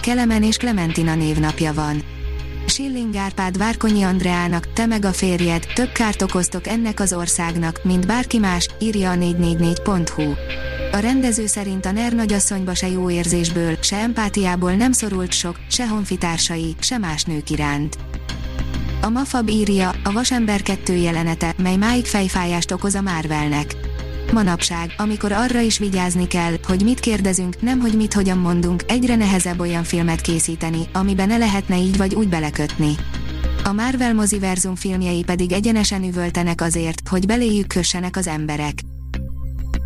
Kelemen és Clementina névnapja van. Schilling Árpád Várkonyi Andreának, te meg a férjed, több kárt okoztok ennek az országnak, mint bárki más, írja a 444.hu. A rendező szerint a NER nagyasszonyba se jó érzésből, se empátiából nem szorult sok, se honfitársai, se más nők iránt. A Mafab írja, a Vasember 2 jelenete, mely máig fejfájást okoz a Marvelnek. Manapság, amikor arra is vigyázni kell, hogy mit kérdezünk, nem hogy mit hogyan mondunk, egyre nehezebb olyan filmet készíteni, amiben ne lehetne így vagy úgy belekötni. A Marvel moziverzum filmjei pedig egyenesen üvöltenek azért, hogy beléjük kössenek az emberek.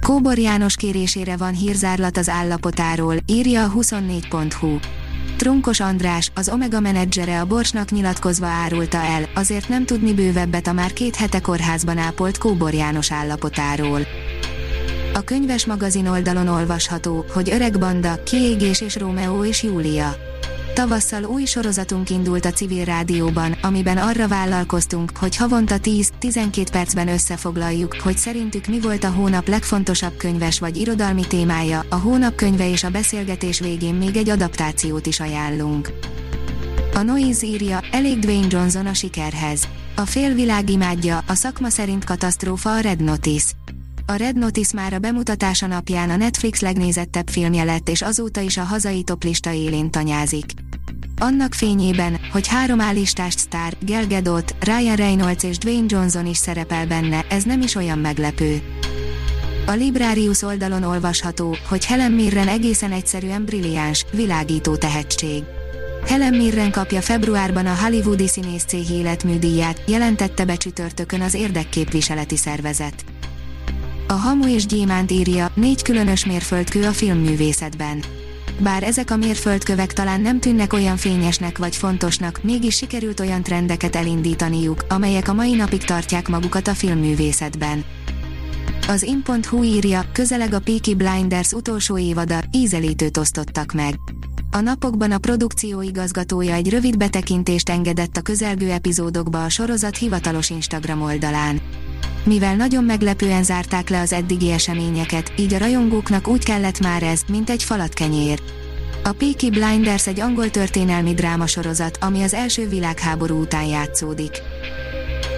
Kóbor János kérésére van hírzárlat az állapotáról, írja a 24.hu. Trunkos András, az Omega menedzsere a Borsnak nyilatkozva árulta el, azért nem tudni bővebbet a már két hete kórházban ápolt Kóbor János állapotáról. A könyves magazin oldalon olvasható, hogy öreg banda, kiégés és Rómeó és Júlia. Tavasszal új sorozatunk indult a civil rádióban, amiben arra vállalkoztunk, hogy havonta 10-12 percben összefoglaljuk, hogy szerintük mi volt a hónap legfontosabb könyves vagy irodalmi témája, a hónap könyve és a beszélgetés végén még egy adaptációt is ajánlunk. A Noise írja, elég Dwayne Johnson a sikerhez. A félvilág imádja, a szakma szerint katasztrófa a Red Notice. A Red Notice már a bemutatása napján a Netflix legnézettebb filmje lett és azóta is a hazai toplista élén tanyázik. Annak fényében, hogy három állistást sztár, Gal Gadot, Ryan Reynolds és Dwayne Johnson is szerepel benne, ez nem is olyan meglepő. A Librarius oldalon olvasható, hogy Helen Mirren egészen egyszerűen brilliáns, világító tehetség. Helen Mirren kapja februárban a Hollywoodi színész cég életműdíját, jelentette be csütörtökön az érdekképviseleti szervezet. A Hamu és Gyémánt írja, négy különös mérföldkő a filmművészetben. Bár ezek a mérföldkövek talán nem tűnnek olyan fényesnek vagy fontosnak, mégis sikerült olyan trendeket elindítaniuk, amelyek a mai napig tartják magukat a filmművészetben. Az in.hu írja, közeleg a Peaky Blinders utolsó évada, ízelítőt osztottak meg. A napokban a produkció igazgatója egy rövid betekintést engedett a közelgő epizódokba a sorozat hivatalos Instagram oldalán. Mivel nagyon meglepően zárták le az eddigi eseményeket, így a rajongóknak úgy kellett már ez, mint egy falatkenyér. A Peaky Blinders egy angol történelmi drámasorozat, ami az első világháború után játszódik.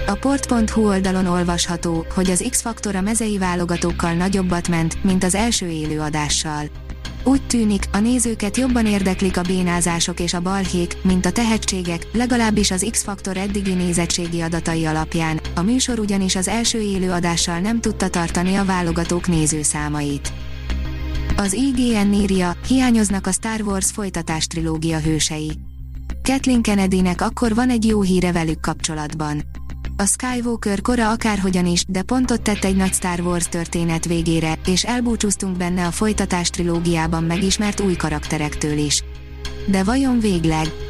A port.hu oldalon olvasható, hogy az X-Faktor a mezei válogatókkal nagyobbat ment, mint az első élő adással. Úgy tűnik, a nézőket jobban érdeklik a bénázások és a balhék, mint a tehetségek, legalábbis az X-Faktor eddigi nézettségi adatai alapján, a műsor ugyanis az első élő adással nem tudta tartani a válogatók nézőszámait. Az IGN írja, hiányoznak a Star Wars folytatás trilógia hősei. Kathleen Kennedynek akkor van egy jó híre velük kapcsolatban a Skywalker kora akárhogyan is, de pontot tett egy nagy Star Wars történet végére, és elbúcsúztunk benne a folytatás trilógiában megismert új karakterektől is. De vajon végleg?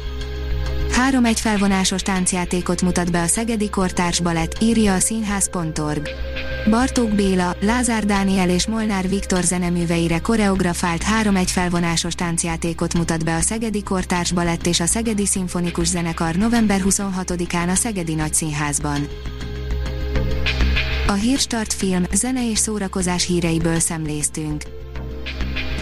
Három egy felvonásos táncjátékot mutat be a Szegedi Kortárs Balett, írja a színház.org. Bartók Béla, Lázár Dániel és Molnár Viktor zeneműveire koreografált három egy felvonásos táncjátékot mutat be a Szegedi Kortárs Balett és a Szegedi Szimfonikus Zenekar november 26-án a Szegedi Nagyszínházban. A Hírstart film, zene és szórakozás híreiből szemléztünk.